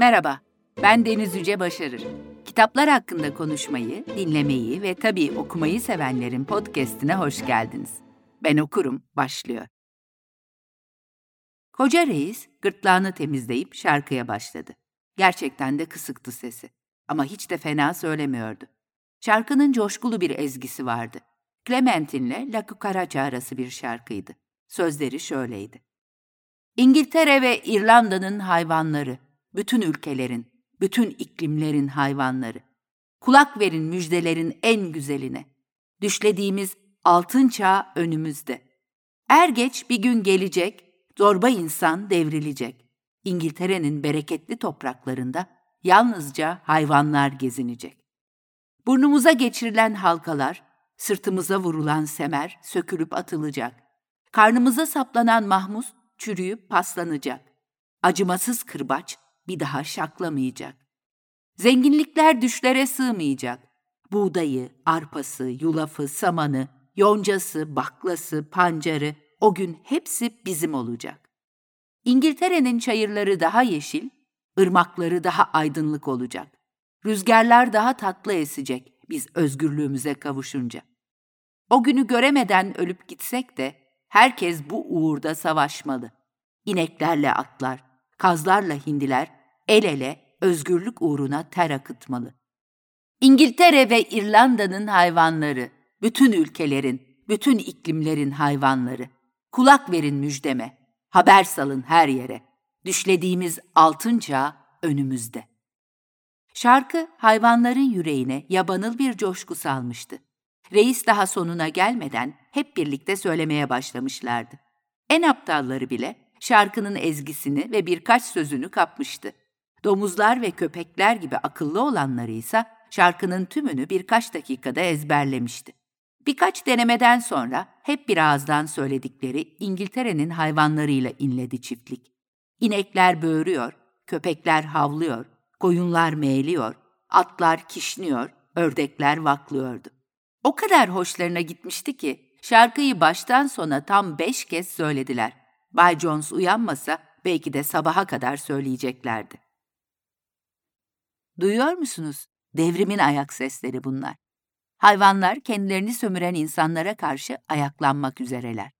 Merhaba, ben Deniz Yüce Başarır. Kitaplar hakkında konuşmayı, dinlemeyi ve tabii okumayı sevenlerin podcastine hoş geldiniz. Ben okurum, başlıyor. Koca reis gırtlağını temizleyip şarkıya başladı. Gerçekten de kısıktı sesi. Ama hiç de fena söylemiyordu. Şarkının coşkulu bir ezgisi vardı. Clementine'le La Cucaracha arası bir şarkıydı. Sözleri şöyleydi. İngiltere ve İrlanda'nın hayvanları, bütün ülkelerin, bütün iklimlerin hayvanları. Kulak verin müjdelerin en güzeline. Düşlediğimiz altın çağ önümüzde. Er geç bir gün gelecek, zorba insan devrilecek. İngiltere'nin bereketli topraklarında yalnızca hayvanlar gezinecek. Burnumuza geçirilen halkalar, sırtımıza vurulan semer sökülüp atılacak. Karnımıza saplanan mahmuz çürüyüp paslanacak. Acımasız kırbaç bir daha şaklamayacak. Zenginlikler düşlere sığmayacak. Buğdayı, arpası, yulafı, samanı, yoncası, baklası, pancarı o gün hepsi bizim olacak. İngiltere'nin çayırları daha yeşil, ırmakları daha aydınlık olacak. Rüzgarlar daha tatlı esecek biz özgürlüğümüze kavuşunca. O günü göremeden ölüp gitsek de herkes bu uğurda savaşmalı. İneklerle atlar, kazlarla hindiler el ele özgürlük uğruna ter akıtmalı. İngiltere ve İrlanda'nın hayvanları, bütün ülkelerin, bütün iklimlerin hayvanları. Kulak verin müjdeme, haber salın her yere. Düşlediğimiz altın çağ önümüzde. Şarkı hayvanların yüreğine yabanıl bir coşku salmıştı. Reis daha sonuna gelmeden hep birlikte söylemeye başlamışlardı. En aptalları bile şarkının ezgisini ve birkaç sözünü kapmıştı. Domuzlar ve köpekler gibi akıllı olanları ise şarkının tümünü birkaç dakikada ezberlemişti. Birkaç denemeden sonra hep bir ağızdan söyledikleri İngiltere'nin hayvanlarıyla inledi çiftlik. İnekler böğürüyor, köpekler havlıyor, koyunlar meğliyor, atlar kişniyor, ördekler vaklıyordu. O kadar hoşlarına gitmişti ki şarkıyı baştan sona tam beş kez söylediler. Bay Jones uyanmasa belki de sabaha kadar söyleyeceklerdi. Duyuyor musunuz? Devrimin ayak sesleri bunlar. Hayvanlar kendilerini sömüren insanlara karşı ayaklanmak üzereler.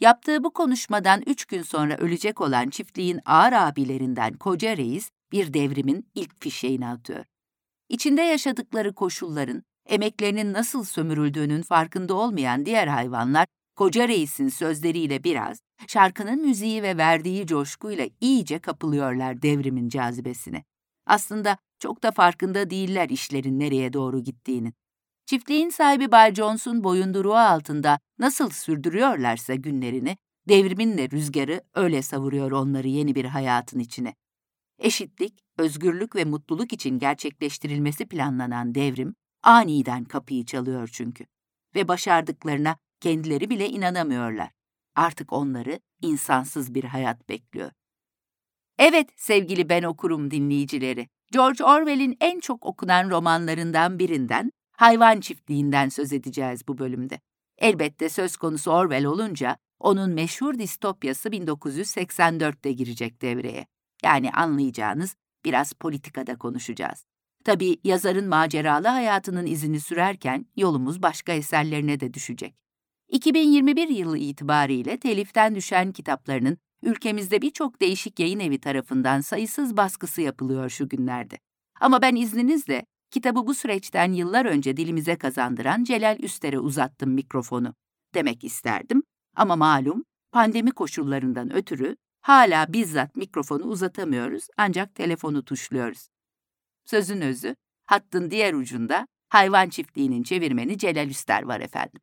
Yaptığı bu konuşmadan üç gün sonra ölecek olan çiftliğin ağır abilerinden koca reis bir devrimin ilk fişeğini atıyor. İçinde yaşadıkları koşulların, emeklerinin nasıl sömürüldüğünün farkında olmayan diğer hayvanlar, koca reisin sözleriyle biraz, şarkının müziği ve verdiği coşkuyla iyice kapılıyorlar devrimin cazibesine. Aslında çok da farkında değiller işlerin nereye doğru gittiğinin. Çiftliğin sahibi Bay Jones'un boyunduruğu altında nasıl sürdürüyorlarsa günlerini, devriminle rüzgarı öyle savuruyor onları yeni bir hayatın içine. Eşitlik, özgürlük ve mutluluk için gerçekleştirilmesi planlanan devrim, aniden kapıyı çalıyor çünkü. Ve başardıklarına kendileri bile inanamıyorlar. Artık onları insansız bir hayat bekliyor. Evet sevgili ben okurum dinleyicileri. George Orwell'in en çok okunan romanlarından birinden Hayvan Çiftliği'nden söz edeceğiz bu bölümde. Elbette söz konusu Orwell olunca onun meşhur distopyası 1984'te girecek devreye. Yani anlayacağınız biraz politikada konuşacağız. Tabii yazarın maceralı hayatının izini sürerken yolumuz başka eserlerine de düşecek. 2021 yılı itibariyle teliften düşen kitaplarının ülkemizde birçok değişik yayın evi tarafından sayısız baskısı yapılıyor şu günlerde. Ama ben izninizle kitabı bu süreçten yıllar önce dilimize kazandıran Celal Üster'e uzattım mikrofonu demek isterdim. Ama malum pandemi koşullarından ötürü hala bizzat mikrofonu uzatamıyoruz ancak telefonu tuşluyoruz. Sözün özü, hattın diğer ucunda hayvan çiftliğinin çevirmeni Celal Üster var efendim.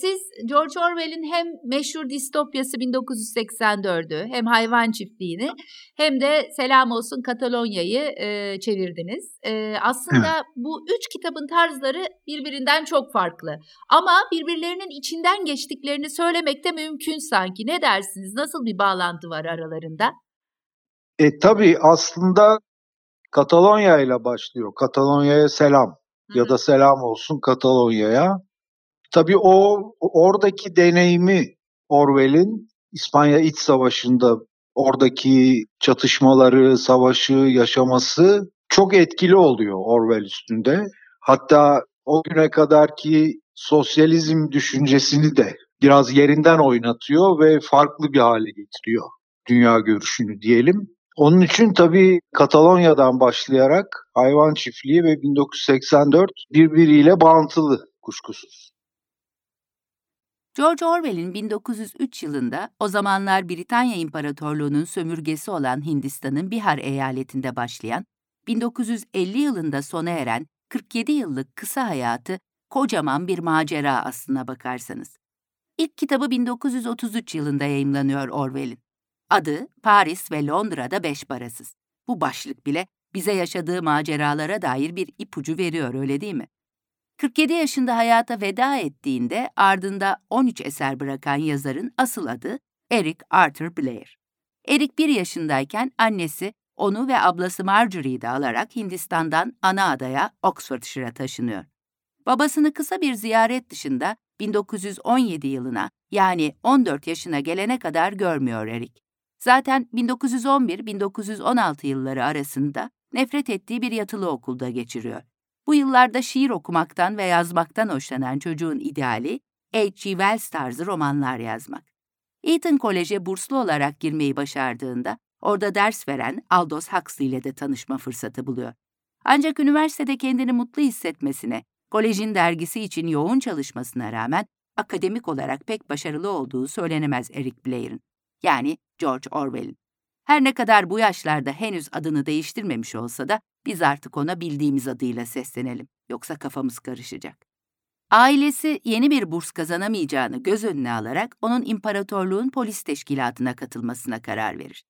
Siz George Orwell'in hem meşhur distopyası 1984'ü hem hayvan çiftliğini hem de Selam Olsun Katalonya'yı e, çevirdiniz. E, aslında evet. bu üç kitabın tarzları birbirinden çok farklı. Ama birbirlerinin içinden geçtiklerini söylemek de mümkün sanki. Ne dersiniz? Nasıl bir bağlantı var aralarında? E, tabii aslında Katalonya ile başlıyor. Katalonya'ya selam Hı-hı. ya da selam olsun Katalonya'ya. Tabii o oradaki deneyimi Orwell'in İspanya İç Savaşı'nda oradaki çatışmaları, savaşı yaşaması çok etkili oluyor Orwell üstünde. Hatta o güne kadar ki sosyalizm düşüncesini de biraz yerinden oynatıyor ve farklı bir hale getiriyor dünya görüşünü diyelim. Onun için tabii Katalonya'dan başlayarak hayvan çiftliği ve 1984 birbiriyle bağıntılı kuşkusuz. George Orwell'in 1903 yılında o zamanlar Britanya İmparatorluğu'nun sömürgesi olan Hindistan'ın Bihar eyaletinde başlayan, 1950 yılında sona eren 47 yıllık kısa hayatı kocaman bir macera aslına bakarsanız. İlk kitabı 1933 yılında yayımlanıyor Orwell'in. Adı Paris ve Londra'da beş parasız. Bu başlık bile bize yaşadığı maceralara dair bir ipucu veriyor öyle değil mi? 47 yaşında hayata veda ettiğinde ardında 13 eser bırakan yazarın asıl adı Eric Arthur Blair. Eric bir yaşındayken annesi onu ve ablası Marjorie'yi de alarak Hindistan'dan ana adaya Oxfordshire'a taşınıyor. Babasını kısa bir ziyaret dışında 1917 yılına yani 14 yaşına gelene kadar görmüyor Eric. Zaten 1911-1916 yılları arasında nefret ettiği bir yatılı okulda geçiriyor. Bu yıllarda şiir okumaktan ve yazmaktan hoşlanan çocuğun ideali H.G. Wells tarzı romanlar yazmak. Eton Kolej'e burslu olarak girmeyi başardığında orada ders veren Aldous Huxley ile de tanışma fırsatı buluyor. Ancak üniversitede kendini mutlu hissetmesine, kolejin dergisi için yoğun çalışmasına rağmen akademik olarak pek başarılı olduğu söylenemez Eric Blair'in. Yani George Orwell'in. Her ne kadar bu yaşlarda henüz adını değiştirmemiş olsa da biz artık ona bildiğimiz adıyla seslenelim. Yoksa kafamız karışacak. Ailesi yeni bir burs kazanamayacağını göz önüne alarak onun imparatorluğun polis teşkilatına katılmasına karar verir.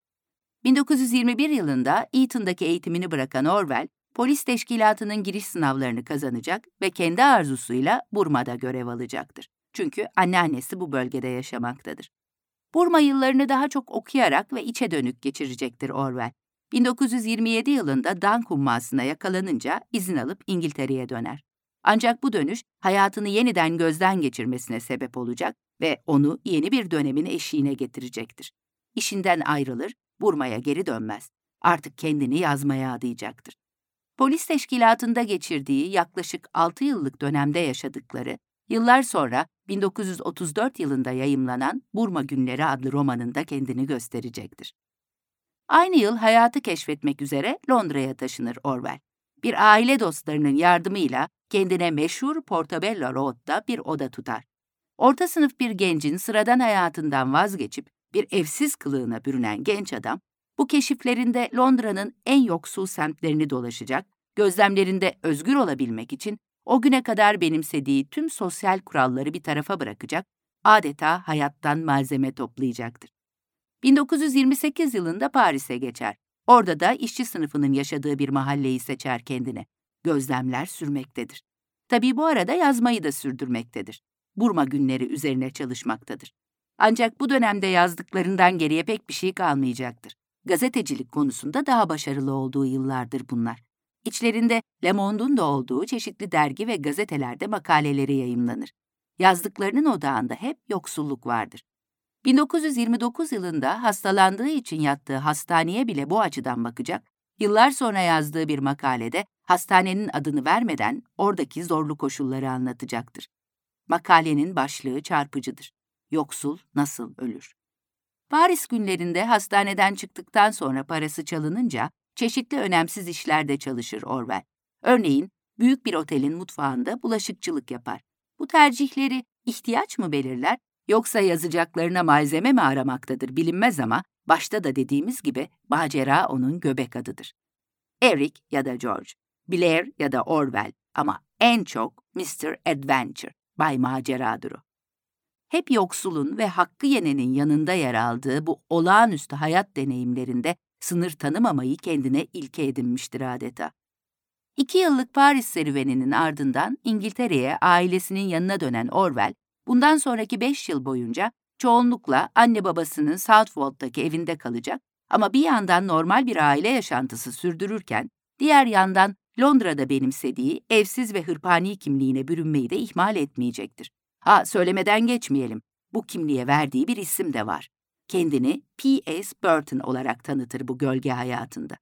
1921 yılında Eton'daki eğitimini bırakan Orwell, polis teşkilatının giriş sınavlarını kazanacak ve kendi arzusuyla Burma'da görev alacaktır. Çünkü anneannesi bu bölgede yaşamaktadır. Burma yıllarını daha çok okuyarak ve içe dönük geçirecektir Orwell. 1927 yılında Dan kummasına yakalanınca izin alıp İngiltere'ye döner. Ancak bu dönüş hayatını yeniden gözden geçirmesine sebep olacak ve onu yeni bir dönemin eşiğine getirecektir. İşinden ayrılır, Burma'ya geri dönmez. Artık kendini yazmaya adayacaktır. Polis teşkilatında geçirdiği yaklaşık 6 yıllık dönemde yaşadıkları Yıllar sonra 1934 yılında yayımlanan Burma Günleri adlı romanında kendini gösterecektir. Aynı yıl hayatı keşfetmek üzere Londra'ya taşınır Orwell. Bir aile dostlarının yardımıyla kendine meşhur Portobello Road'da bir oda tutar. Orta sınıf bir gencin sıradan hayatından vazgeçip bir evsiz kılığına bürünen genç adam, bu keşiflerinde Londra'nın en yoksul semtlerini dolaşacak, gözlemlerinde özgür olabilmek için o güne kadar benimsediği tüm sosyal kuralları bir tarafa bırakacak, adeta hayattan malzeme toplayacaktır. 1928 yılında Paris'e geçer. Orada da işçi sınıfının yaşadığı bir mahalleyi seçer kendine. Gözlemler sürmektedir. Tabii bu arada yazmayı da sürdürmektedir. Burma günleri üzerine çalışmaktadır. Ancak bu dönemde yazdıklarından geriye pek bir şey kalmayacaktır. Gazetecilik konusunda daha başarılı olduğu yıllardır bunlar. İçlerinde Le Monde'un da olduğu çeşitli dergi ve gazetelerde makaleleri yayımlanır. Yazdıklarının odağında hep yoksulluk vardır. 1929 yılında hastalandığı için yattığı hastaneye bile bu açıdan bakacak, yıllar sonra yazdığı bir makalede hastanenin adını vermeden oradaki zorlu koşulları anlatacaktır. Makalenin başlığı çarpıcıdır. Yoksul nasıl ölür? Paris günlerinde hastaneden çıktıktan sonra parası çalınınca çeşitli önemsiz işlerde çalışır Orwell. Örneğin büyük bir otelin mutfağında bulaşıkçılık yapar. Bu tercihleri ihtiyaç mı belirler yoksa yazacaklarına malzeme mi aramaktadır bilinmez ama başta da dediğimiz gibi macera onun göbek adıdır. Eric ya da George, Blair ya da Orwell ama en çok Mr. Adventure, Bay Maceradır o. Hep yoksulun ve hakkı yenenin yanında yer aldığı bu olağanüstü hayat deneyimlerinde sınır tanımamayı kendine ilke edinmiştir adeta. İki yıllık Paris serüveninin ardından İngiltere'ye ailesinin yanına dönen Orwell, bundan sonraki beş yıl boyunca çoğunlukla anne babasının Southwold'daki evinde kalacak ama bir yandan normal bir aile yaşantısı sürdürürken, diğer yandan Londra'da benimsediği evsiz ve hırpani kimliğine bürünmeyi de ihmal etmeyecektir. Ha söylemeden geçmeyelim, bu kimliğe verdiği bir isim de var. Kendini P.S. Burton olarak tanıtır bu gölge hayatında.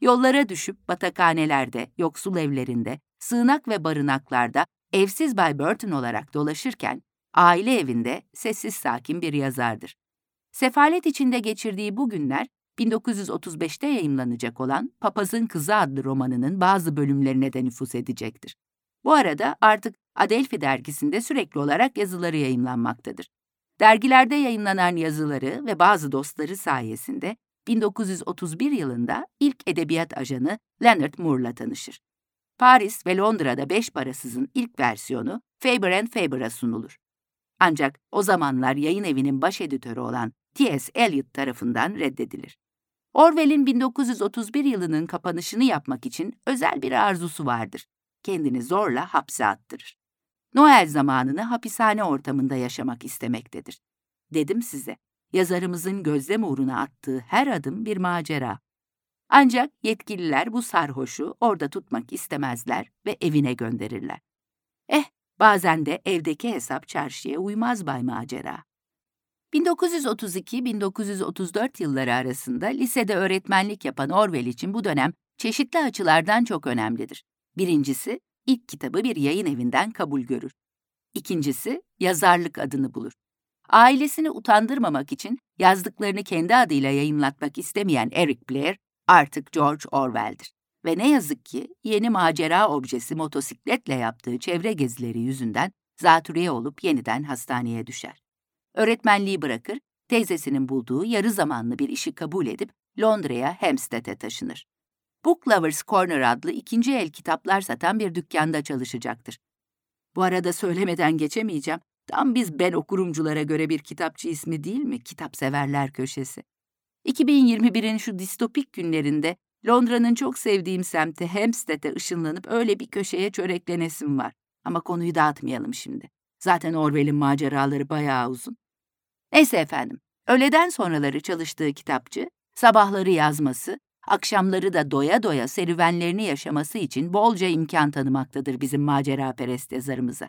Yollara düşüp batakhanelerde, yoksul evlerinde, sığınak ve barınaklarda evsiz Bay Burton olarak dolaşırken aile evinde sessiz sakin bir yazardır. Sefalet içinde geçirdiği bu günler 1935'te yayımlanacak olan Papazın Kızı adlı romanının bazı bölümlerine de nüfus edecektir. Bu arada artık Adelphi dergisinde sürekli olarak yazıları yayımlanmaktadır. Dergilerde yayınlanan yazıları ve bazı dostları sayesinde 1931 yılında ilk edebiyat ajanı Leonard Moore'la tanışır. Paris ve Londra'da beş parasızın ilk versiyonu Faber Faber'a sunulur. Ancak o zamanlar yayın evinin baş editörü olan T.S. Eliot tarafından reddedilir. Orwell'in 1931 yılının kapanışını yapmak için özel bir arzusu vardır. Kendini zorla hapse attırır. Noel zamanını hapishane ortamında yaşamak istemektedir. Dedim size, yazarımızın gözlem uğruna attığı her adım bir macera. Ancak yetkililer bu sarhoşu orada tutmak istemezler ve evine gönderirler. Eh, bazen de evdeki hesap çarşıya uymaz Bay Macera. 1932-1934 yılları arasında lisede öğretmenlik yapan Orwell için bu dönem çeşitli açılardan çok önemlidir. Birincisi, ilk kitabı bir yayın evinden kabul görür. İkincisi, yazarlık adını bulur. Ailesini utandırmamak için yazdıklarını kendi adıyla yayınlatmak istemeyen Eric Blair artık George Orwell'dir. Ve ne yazık ki yeni macera objesi motosikletle yaptığı çevre gezileri yüzünden zatürre olup yeniden hastaneye düşer. Öğretmenliği bırakır, teyzesinin bulduğu yarı zamanlı bir işi kabul edip Londra'ya Hampstead'e taşınır. Book Lovers Corner adlı ikinci el kitaplar satan bir dükkanda çalışacaktır. Bu arada söylemeden geçemeyeceğim. Tam biz ben okurumculara göre bir kitapçı ismi değil mi? Kitap severler köşesi. 2021'in şu distopik günlerinde Londra'nın çok sevdiğim semti Hampstead'e ışınlanıp öyle bir köşeye çöreklenesim var. Ama konuyu dağıtmayalım şimdi. Zaten Orwell'in maceraları bayağı uzun. Neyse efendim, öğleden sonraları çalıştığı kitapçı, sabahları yazması, akşamları da doya doya serüvenlerini yaşaması için bolca imkan tanımaktadır bizim macera perest yazarımıza.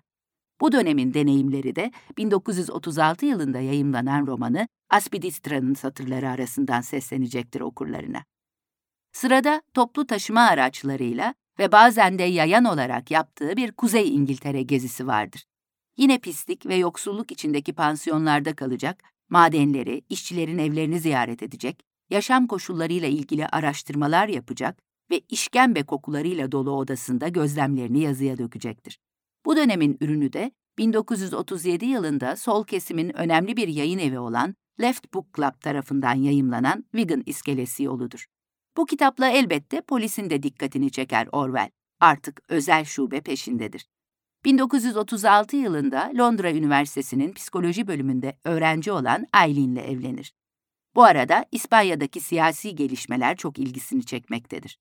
Bu dönemin deneyimleri de 1936 yılında yayımlanan romanı Aspidistra'nın satırları arasından seslenecektir okurlarına. Sırada toplu taşıma araçlarıyla ve bazen de yayan olarak yaptığı bir Kuzey İngiltere gezisi vardır. Yine pislik ve yoksulluk içindeki pansiyonlarda kalacak, madenleri, işçilerin evlerini ziyaret edecek, yaşam koşullarıyla ilgili araştırmalar yapacak ve işkembe kokularıyla dolu odasında gözlemlerini yazıya dökecektir. Bu dönemin ürünü de 1937 yılında sol kesimin önemli bir yayın evi olan Left Book Club tarafından yayımlanan Wigan İskelesi yoludur. Bu kitapla elbette polisin de dikkatini çeker Orwell. Artık özel şube peşindedir. 1936 yılında Londra Üniversitesi'nin psikoloji bölümünde öğrenci olan Eileen'le evlenir. Bu arada İspanya'daki siyasi gelişmeler çok ilgisini çekmektedir.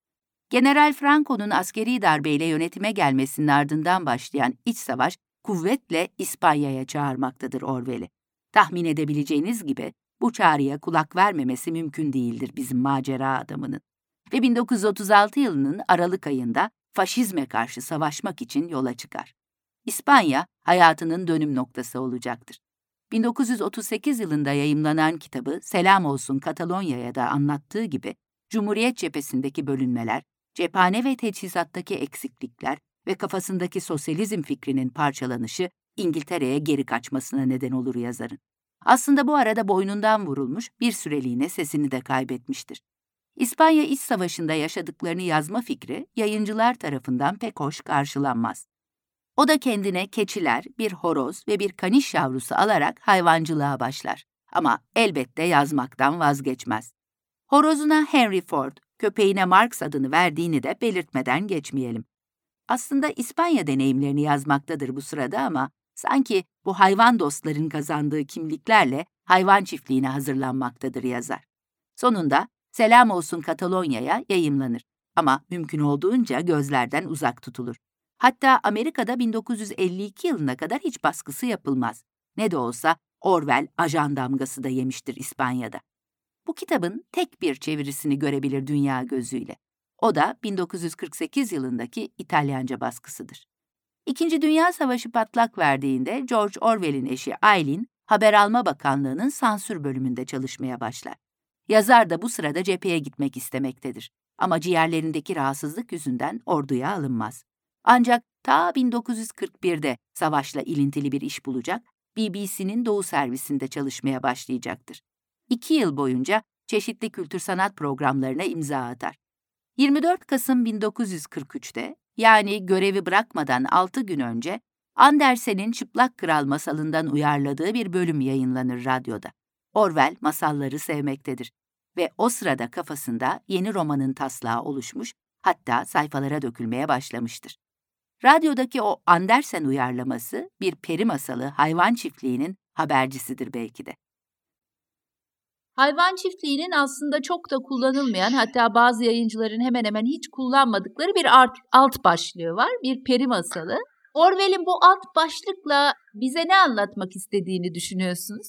General Franco'nun askeri darbeyle yönetime gelmesinin ardından başlayan iç savaş kuvvetle İspanya'ya çağırmaktadır Orwell'i. Tahmin edebileceğiniz gibi bu çağrıya kulak vermemesi mümkün değildir bizim macera adamının. Ve 1936 yılının Aralık ayında faşizme karşı savaşmak için yola çıkar. İspanya hayatının dönüm noktası olacaktır. 1938 yılında yayımlanan kitabı Selam Olsun Katalonya'ya da anlattığı gibi Cumhuriyet cephesindeki bölünmeler, cephane ve teçhizattaki eksiklikler ve kafasındaki sosyalizm fikrinin parçalanışı İngiltere'ye geri kaçmasına neden olur yazarın. Aslında bu arada boynundan vurulmuş, bir süreliğine sesini de kaybetmiştir. İspanya İç Savaşı'nda yaşadıklarını yazma fikri yayıncılar tarafından pek hoş karşılanmaz. O da kendine keçiler, bir horoz ve bir kaniş yavrusu alarak hayvancılığa başlar. Ama elbette yazmaktan vazgeçmez. Horozuna Henry Ford, köpeğine Marx adını verdiğini de belirtmeden geçmeyelim. Aslında İspanya deneyimlerini yazmaktadır bu sırada ama sanki bu hayvan dostların kazandığı kimliklerle hayvan çiftliğine hazırlanmaktadır yazar. Sonunda Selam olsun Katalonya'ya yayımlanır ama mümkün olduğunca gözlerden uzak tutulur. Hatta Amerika'da 1952 yılına kadar hiç baskısı yapılmaz. Ne de olsa Orwell ajan damgası da yemiştir İspanya'da. Bu kitabın tek bir çevirisini görebilir dünya gözüyle. O da 1948 yılındaki İtalyanca baskısıdır. İkinci Dünya Savaşı patlak verdiğinde George Orwell'in eşi Eileen, Haber Alma Bakanlığı'nın sansür bölümünde çalışmaya başlar. Yazar da bu sırada cepheye gitmek istemektedir. Ama ciğerlerindeki rahatsızlık yüzünden orduya alınmaz. Ancak ta 1941'de savaşla ilintili bir iş bulacak, BBC'nin Doğu servisinde çalışmaya başlayacaktır. İki yıl boyunca çeşitli kültür sanat programlarına imza atar. 24 Kasım 1943'te, yani görevi bırakmadan 6 gün önce, Andersen'in Çıplak Kral masalından uyarladığı bir bölüm yayınlanır radyoda. Orwell masalları sevmektedir ve o sırada kafasında yeni romanın taslağı oluşmuş, hatta sayfalara dökülmeye başlamıştır. Radyodaki o Andersen uyarlaması bir peri masalı hayvan çiftliğinin habercisidir belki de. Hayvan çiftliğinin aslında çok da kullanılmayan hatta bazı yayıncıların hemen hemen hiç kullanmadıkları bir alt, alt başlığı var. Bir peri masalı. Orwell'in bu alt başlıkla bize ne anlatmak istediğini düşünüyorsunuz?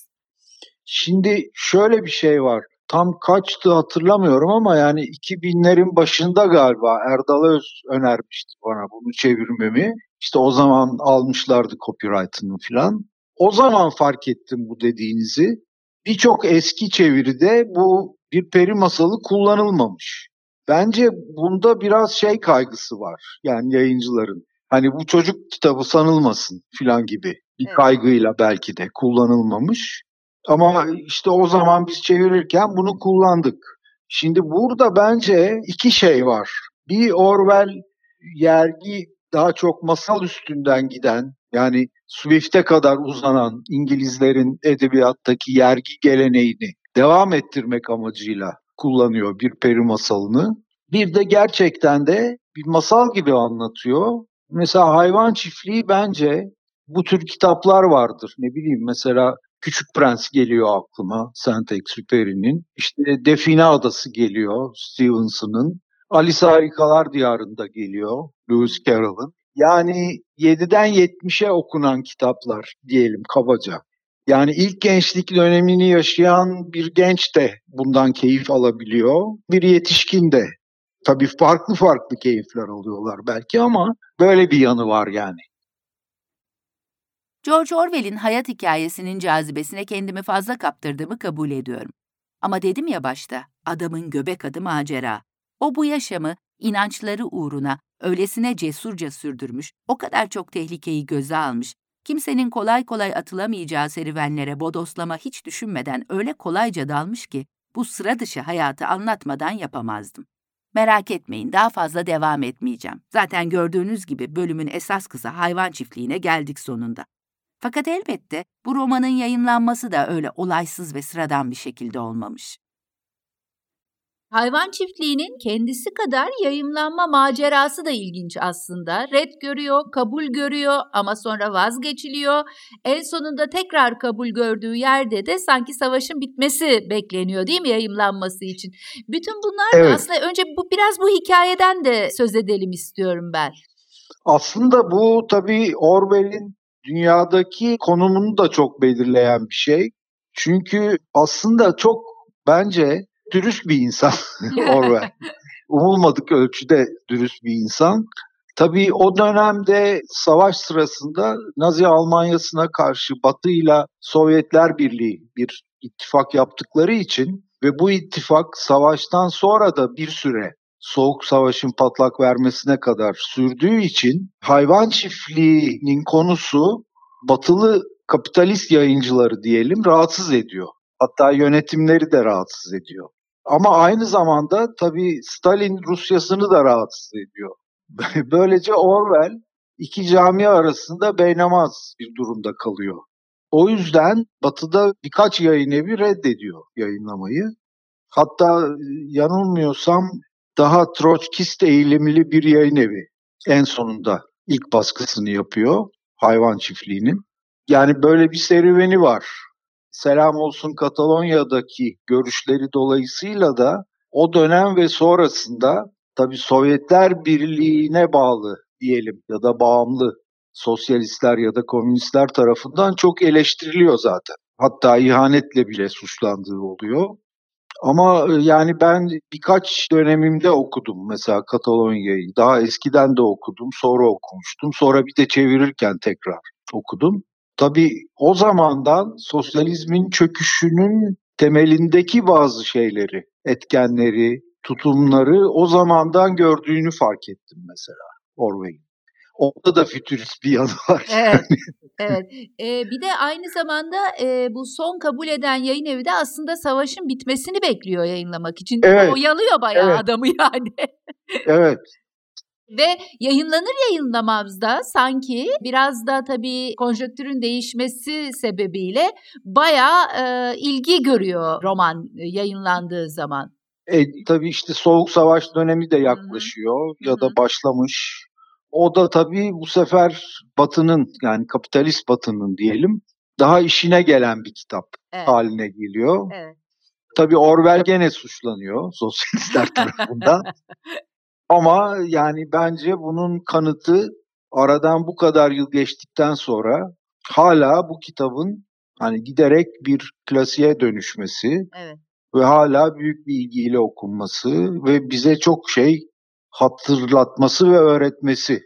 Şimdi şöyle bir şey var. Tam kaçtı hatırlamıyorum ama yani 2000'lerin başında galiba Erdal Öz önermişti bana bunu çevirmemi. İşte o zaman almışlardı copyright'ını falan. O zaman fark ettim bu dediğinizi. Birçok eski çeviride bu bir peri masalı kullanılmamış. Bence bunda biraz şey kaygısı var. Yani yayıncıların. Hani bu çocuk kitabı sanılmasın filan gibi bir evet. kaygıyla belki de kullanılmamış. Ama işte o zaman biz çevirirken bunu kullandık. Şimdi burada bence iki şey var. Bir Orwell yergi daha çok masal üstünden giden yani Swift'e kadar uzanan İngilizlerin edebiyattaki yergi geleneğini devam ettirmek amacıyla kullanıyor bir peri masalını. Bir de gerçekten de bir masal gibi anlatıyor. Mesela hayvan çiftliği bence bu tür kitaplar vardır. Ne bileyim mesela Küçük Prens geliyor aklıma Saint-Exupéry'nin. İşte Define Adası geliyor Stevenson'ın. Alice Harikalar Diyarı'nda geliyor Lewis Carroll'ın. Yani 7'den 70'e okunan kitaplar diyelim kabaca. Yani ilk gençlik dönemini yaşayan bir genç de bundan keyif alabiliyor. Bir yetişkin de. Tabii farklı farklı keyifler alıyorlar belki ama böyle bir yanı var yani. George Orwell'in hayat hikayesinin cazibesine kendimi fazla kaptırdığımı kabul ediyorum. Ama dedim ya başta, adamın göbek adı macera. O bu yaşamı inançları uğruna öylesine cesurca sürdürmüş, o kadar çok tehlikeyi göze almış, kimsenin kolay kolay atılamayacağı serüvenlere bodoslama hiç düşünmeden öyle kolayca dalmış ki bu sıra dışı hayatı anlatmadan yapamazdım. Merak etmeyin daha fazla devam etmeyeceğim. Zaten gördüğünüz gibi bölümün esas kızı hayvan çiftliğine geldik sonunda. Fakat elbette bu romanın yayınlanması da öyle olaysız ve sıradan bir şekilde olmamış. Hayvan çiftliğinin kendisi kadar yayımlanma macerası da ilginç aslında. Red görüyor, kabul görüyor ama sonra vazgeçiliyor. En sonunda tekrar kabul gördüğü yerde de sanki savaşın bitmesi bekleniyor değil mi yayımlanması için? Bütün bunlar evet. aslında önce bu biraz bu hikayeden de söz edelim istiyorum ben. Aslında bu tabii Orwell'in dünyadaki konumunu da çok belirleyen bir şey. Çünkü aslında çok bence dürüst bir insan Orwell. Umulmadık ölçüde dürüst bir insan. Tabii o dönemde savaş sırasında Nazi Almanyası'na karşı Batı ile Sovyetler Birliği bir ittifak yaptıkları için ve bu ittifak savaştan sonra da bir süre Soğuk Savaş'ın patlak vermesine kadar sürdüğü için hayvan çiftliğinin konusu batılı kapitalist yayıncıları diyelim rahatsız ediyor. Hatta yönetimleri de rahatsız ediyor. Ama aynı zamanda tabii Stalin Rusyasını da rahatsız ediyor. Böylece Orwell iki cami arasında beynamaz bir durumda kalıyor. O yüzden Batı'da birkaç yayın evi reddediyor yayınlamayı. Hatta yanılmıyorsam daha Troçkist eğilimli bir yayın evi en sonunda ilk baskısını yapıyor hayvan çiftliğinin. Yani böyle bir serüveni var. Selam olsun Katalonya'daki görüşleri dolayısıyla da o dönem ve sonrasında tabii Sovyetler Birliği'ne bağlı diyelim ya da bağımlı sosyalistler ya da komünistler tarafından çok eleştiriliyor zaten. Hatta ihanetle bile suçlandığı oluyor. Ama e, yani ben birkaç dönemimde okudum mesela Katalonya'yı. Daha eskiden de okudum, sonra okumuştum. Sonra bir de çevirirken tekrar okudum. Tabii o zamandan sosyalizmin çöküşünün temelindeki bazı şeyleri, etkenleri, tutumları o zamandan gördüğünü fark ettim mesela Orwell'in. Orada da fütürist bir yanı var. Evet. evet. Ee, bir de aynı zamanda e, bu son kabul eden yayın evi de aslında savaşın bitmesini bekliyor yayınlamak için. Evet. Oyalıyor bayağı Evet. adamı yani. evet, Ve yayınlanır yayınlamaz da sanki biraz da tabii konjonktürün değişmesi sebebiyle bayağı e, ilgi görüyor roman e, yayınlandığı zaman. E, tabii işte Soğuk Savaş dönemi de yaklaşıyor Hı ya da başlamış. O da tabii bu sefer Batı'nın yani kapitalist Batı'nın diyelim daha işine gelen bir kitap Evet. haline geliyor. Evet. Tabii Orwell gene suçlanıyor sosyalistler tarafından. Ama yani bence bunun kanıtı aradan bu kadar yıl geçtikten sonra hala bu kitabın hani giderek bir klasiğe dönüşmesi Evet. ve hala büyük bir ilgiyle okunması ve bize çok şey hatırlatması ve öğretmesi.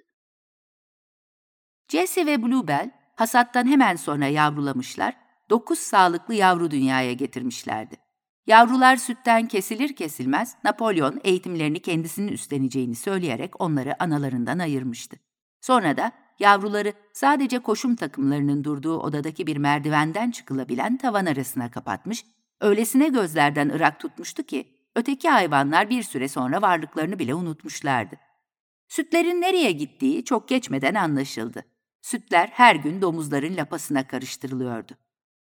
Jesse ve Bluebell hasattan hemen sonra yavrulamışlar, dokuz sağlıklı yavru dünyaya getirmişlerdi. Yavrular sütten kesilir kesilmez Napolyon eğitimlerini kendisinin üstleneceğini söyleyerek onları analarından ayırmıştı. Sonra da yavruları sadece koşum takımlarının durduğu odadaki bir merdivenden çıkılabilen tavan arasına kapatmış, öylesine gözlerden ırak tutmuştu ki öteki hayvanlar bir süre sonra varlıklarını bile unutmuşlardı. Sütlerin nereye gittiği çok geçmeden anlaşıldı. Sütler her gün domuzların lapasına karıştırılıyordu.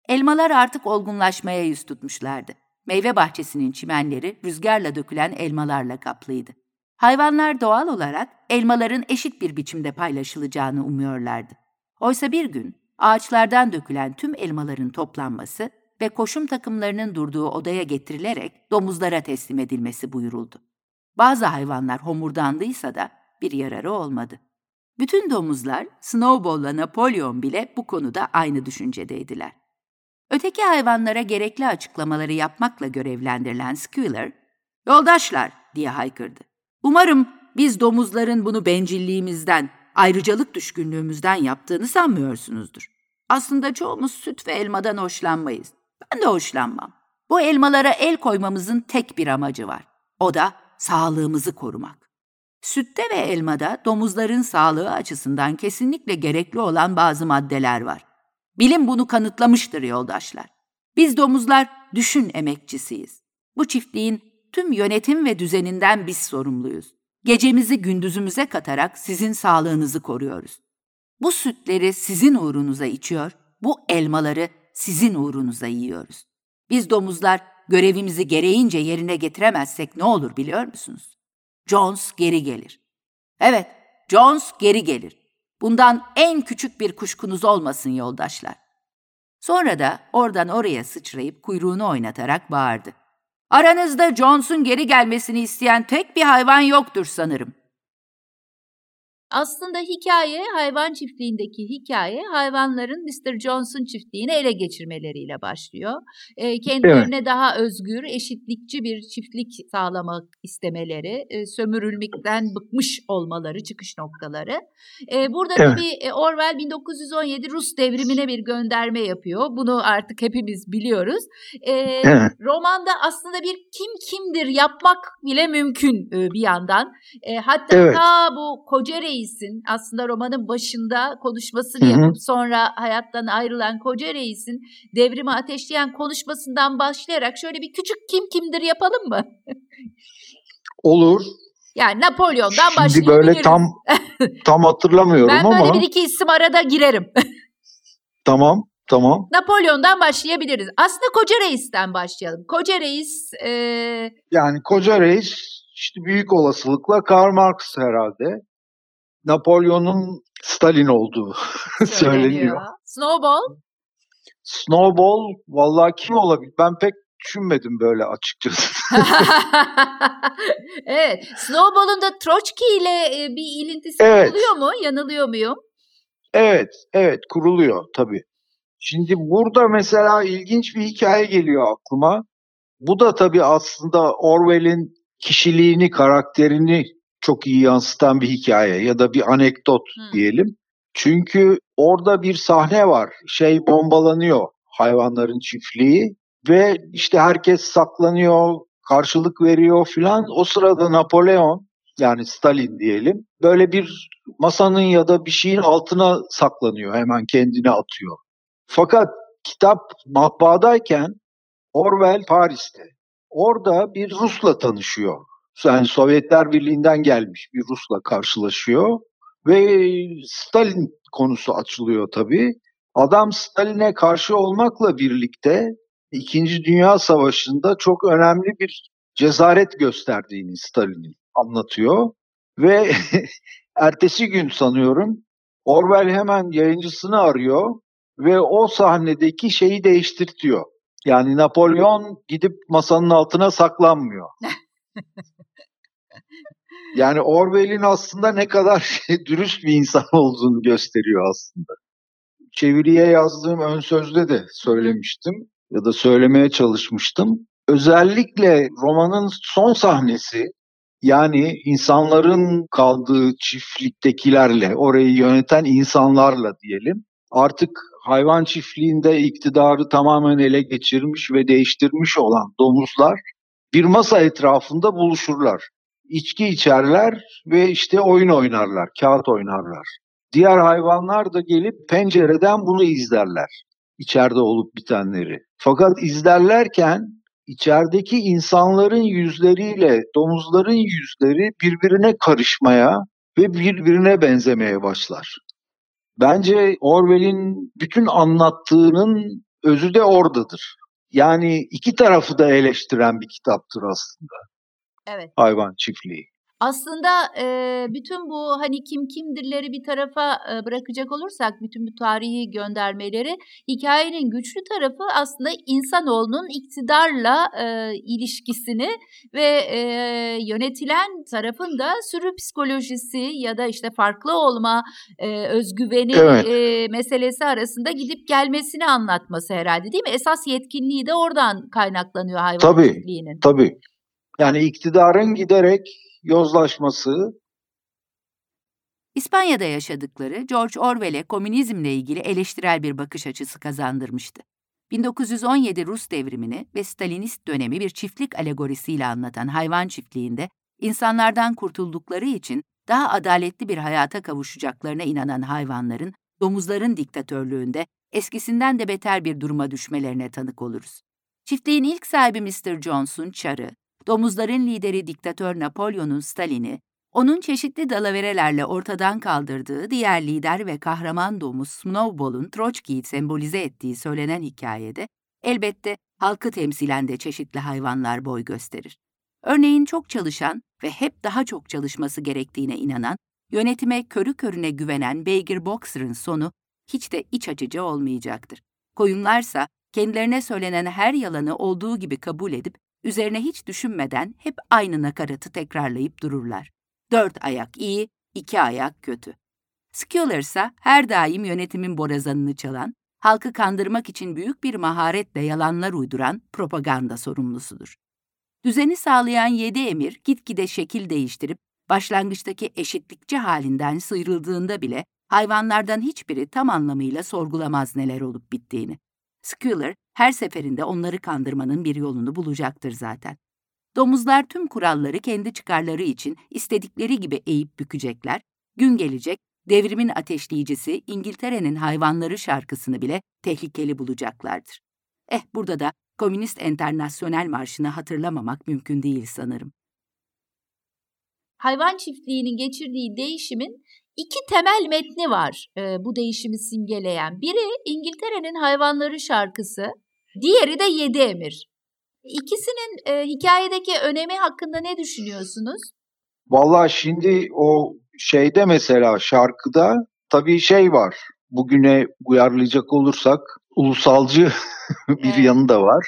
Elmalar artık olgunlaşmaya yüz tutmuşlardı. Meyve bahçesinin çimenleri rüzgarla dökülen elmalarla kaplıydı. Hayvanlar doğal olarak elmaların eşit bir biçimde paylaşılacağını umuyorlardı. Oysa bir gün ağaçlardan dökülen tüm elmaların toplanması ve koşum takımlarının durduğu odaya getirilerek domuzlara teslim edilmesi buyuruldu. Bazı hayvanlar homurdandıysa da bir yararı olmadı. Bütün domuzlar, Snowball'la Napolyon bile bu konuda aynı düşüncedeydiler. Öteki hayvanlara gerekli açıklamaları yapmakla görevlendirilen Squealer, ''Yoldaşlar!'' diye haykırdı. ''Umarım biz domuzların bunu bencilliğimizden, ayrıcalık düşkünlüğümüzden yaptığını sanmıyorsunuzdur. Aslında çoğumuz süt ve elmadan hoşlanmayız. Ben de hoşlanmam. Bu elmalara el koymamızın tek bir amacı var. O da sağlığımızı korumak. Sütte ve elmada domuzların sağlığı açısından kesinlikle gerekli olan bazı maddeler var. Bilim bunu kanıtlamıştır yoldaşlar. Biz domuzlar düşün emekçisiyiz. Bu çiftliğin tüm yönetim ve düzeninden biz sorumluyuz. Gecemizi gündüzümüze katarak sizin sağlığınızı koruyoruz. Bu sütleri sizin uğrunuza içiyor, bu elmaları sizin uğrunuza yiyoruz. Biz domuzlar görevimizi gereğince yerine getiremezsek ne olur biliyor musunuz? Jones geri gelir. Evet, Jones geri gelir. Bundan en küçük bir kuşkunuz olmasın yoldaşlar. Sonra da oradan oraya sıçrayıp kuyruğunu oynatarak bağırdı. Aranızda Jones'un geri gelmesini isteyen tek bir hayvan yoktur sanırım. Aslında hikaye, hayvan çiftliğindeki hikaye hayvanların Mr. Johnson çiftliğini ele geçirmeleriyle başlıyor. E, kendilerine daha özgür, eşitlikçi bir çiftlik sağlamak istemeleri, e, sömürülmekten bıkmış olmaları çıkış noktaları. E, burada Evet. tabii Orwell 1917 Rus devrimine bir gönderme yapıyor. Bunu artık hepimiz biliyoruz. E, Evet. romanda aslında bir kim kimdir yapmak bile mümkün e, bir yandan. E, hatta Evet. ta bu koca reisin aslında romanın başında konuşmasını Hı hı. yapıp sonra hayattan ayrılan koca reisin devrimi ateşleyen konuşmasından başlayarak şöyle bir küçük kim kimdir yapalım mı? Olur. Yani Napolyon'dan Şimdi başlayabiliriz. böyle tam tam hatırlamıyorum ben ama böyle bir iki isim arada girerim. tamam tamam. Napolyon'dan başlayabiliriz. Aslında koca reisten başlayalım. Koca reis e, Yani koca reis işte büyük olasılıkla Karl Marx herhalde. Napolyon'un Stalin olduğu söyleniyor. söyleniyor. Snowball. Snowball vallahi kim olabilir? Ben pek düşünmedim böyle açıkçası. evet. Snowball'un da Troçki ile e, bir ilintisi Evet. oluyor mu? Yanılıyor muyum? Evet, evet kuruluyor tabii. Şimdi burada mesela ilginç bir hikaye geliyor aklıma. Bu da tabii aslında Orwell'in kişiliğini, karakterini çok iyi yansıtan bir hikaye ya da bir anekdot Hmm. diyelim. Çünkü orada bir sahne var. Şey bombalanıyor hayvanların çiftliği ve işte herkes saklanıyor, karşılık veriyor filan. O sırada Napolyon yani Stalin diyelim böyle bir masanın ya da bir şeyin altına saklanıyor hemen kendini atıyor. Fakat kitap matbaadayken Orwell Paris'te. Orada bir Rus'la tanışıyor. Yani Sovyetler Birliği'nden gelmiş bir Rus'la karşılaşıyor ve Stalin konusu açılıyor tabii. Adam Stalin'e karşı olmakla birlikte İkinci Dünya Savaşı'nda çok önemli bir cesaret gösterdiğini Stalin'in anlatıyor. Ve ertesi gün sanıyorum Orwell hemen yayıncısını arıyor ve o sahnedeki şeyi değiştirtiyor. Yani Napolyon gidip masanın altına saklanmıyor. yani Orwell'in aslında ne kadar dürüst bir insan olduğunu gösteriyor aslında. Çeviriye yazdığım ön sözde de söylemiştim ya da söylemeye çalışmıştım. Özellikle romanın son sahnesi yani insanların kaldığı çiftliktekilerle, orayı yöneten insanlarla diyelim. Artık hayvan çiftliğinde iktidarı tamamen ele geçirmiş ve değiştirmiş olan domuzlar bir masa etrafında buluşurlar. İçki içerler ve işte oyun oynarlar, kağıt oynarlar. Diğer hayvanlar da gelip pencereden bunu izlerler. İçeride olup bitenleri. Fakat izlerlerken içerideki insanların yüzleriyle domuzların yüzleri birbirine karışmaya ve birbirine benzemeye başlar. Bence Orwell'in bütün anlattığının özü de oradadır. Yani iki tarafı da eleştiren bir kitaptır aslında. Evet. Hayvan çiftliği. Aslında e, bütün bu hani kim kimdirleri bir tarafa e, bırakacak olursak bütün bu tarihi göndermeleri hikayenin güçlü tarafı aslında insanoğlunun iktidarla e, ilişkisini ve e, yönetilen tarafın da sürü psikolojisi ya da işte farklı olma e, özgüveni evet. e, meselesi arasında gidip gelmesini anlatması herhalde değil mi? Esas yetkinliği de oradan kaynaklanıyor hayvan tabii. Tabii. Yani iktidarın giderek yozlaşması. İspanya'da yaşadıkları George Orwell'e komünizmle ilgili eleştirel bir bakış açısı kazandırmıştı. 1917 Rus devrimini ve Stalinist dönemi bir çiftlik alegorisiyle anlatan hayvan çiftliğinde insanlardan kurtuldukları için daha adaletli bir hayata kavuşacaklarına inanan hayvanların, domuzların diktatörlüğünde eskisinden de beter bir duruma düşmelerine tanık oluruz. Çiftliğin ilk sahibi Mr. Jones'un çarı, domuzların lideri diktatör Napolyon'un Stalin'i, onun çeşitli dalaverelerle ortadan kaldırdığı diğer lider ve kahraman domuz Snowball'un Troçki'yi sembolize ettiği söylenen hikayede, elbette halkı temsilen de çeşitli hayvanlar boy gösterir. Örneğin çok çalışan ve hep daha çok çalışması gerektiğine inanan, yönetime körü körüne güvenen Beygir Boxer'ın sonu hiç de iç açıcı olmayacaktır. Koyunlarsa kendilerine söylenen her yalanı olduğu gibi kabul edip üzerine hiç düşünmeden hep aynı nakaratı tekrarlayıp dururlar. Dört ayak iyi, iki ayak kötü. Skiller ise her daim yönetimin borazanını çalan, halkı kandırmak için büyük bir maharetle yalanlar uyduran propaganda sorumlusudur. Düzeni sağlayan yedi emir gitgide şekil değiştirip başlangıçtaki eşitlikçi halinden sıyrıldığında bile hayvanlardan hiçbiri tam anlamıyla sorgulamaz neler olup bittiğini. Skiller her seferinde onları kandırmanın bir yolunu bulacaktır zaten. Domuzlar tüm kuralları kendi çıkarları için istedikleri gibi eğip bükecekler, gün gelecek devrimin ateşleyicisi İngiltere'nin hayvanları şarkısını bile tehlikeli bulacaklardır. Eh burada da Komünist Enternasyonel Marşı'nı hatırlamamak mümkün değil sanırım. Hayvan çiftliğinin geçirdiği değişimin iki temel metni var e, bu değişimi simgeleyen. Biri İngiltere'nin hayvanları şarkısı, diğeri de Yedi Emir. İkisinin e, hikayedeki önemi hakkında ne düşünüyorsunuz? Vallahi şimdi o şeyde mesela şarkıda tabii şey var. Bugüne uyarlayacak olursak ulusalcı bir evet. yanı da var.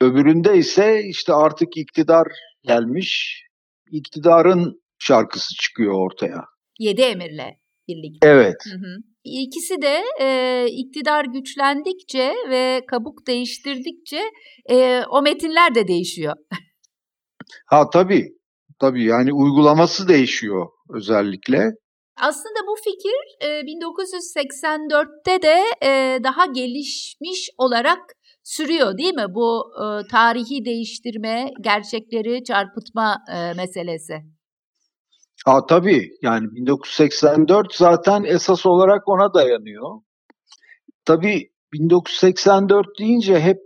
Öbüründe ise işte artık iktidar gelmiş. İktidarın şarkısı çıkıyor ortaya. Yedi emirle birlikte. Evet. Hı hı. İkisi de e, iktidar güçlendikçe ve kabuk değiştirdikçe e, o metinler de değişiyor. ha tabii. Tabii yani uygulaması değişiyor özellikle. Aslında bu fikir 1984'te de daha gelişmiş olarak sürüyor değil mi? Bu tarihi değiştirme, gerçekleri çarpıtma meselesi. Aa, tabii yani 1984 zaten esas olarak ona dayanıyor. Tabii 1984 deyince hep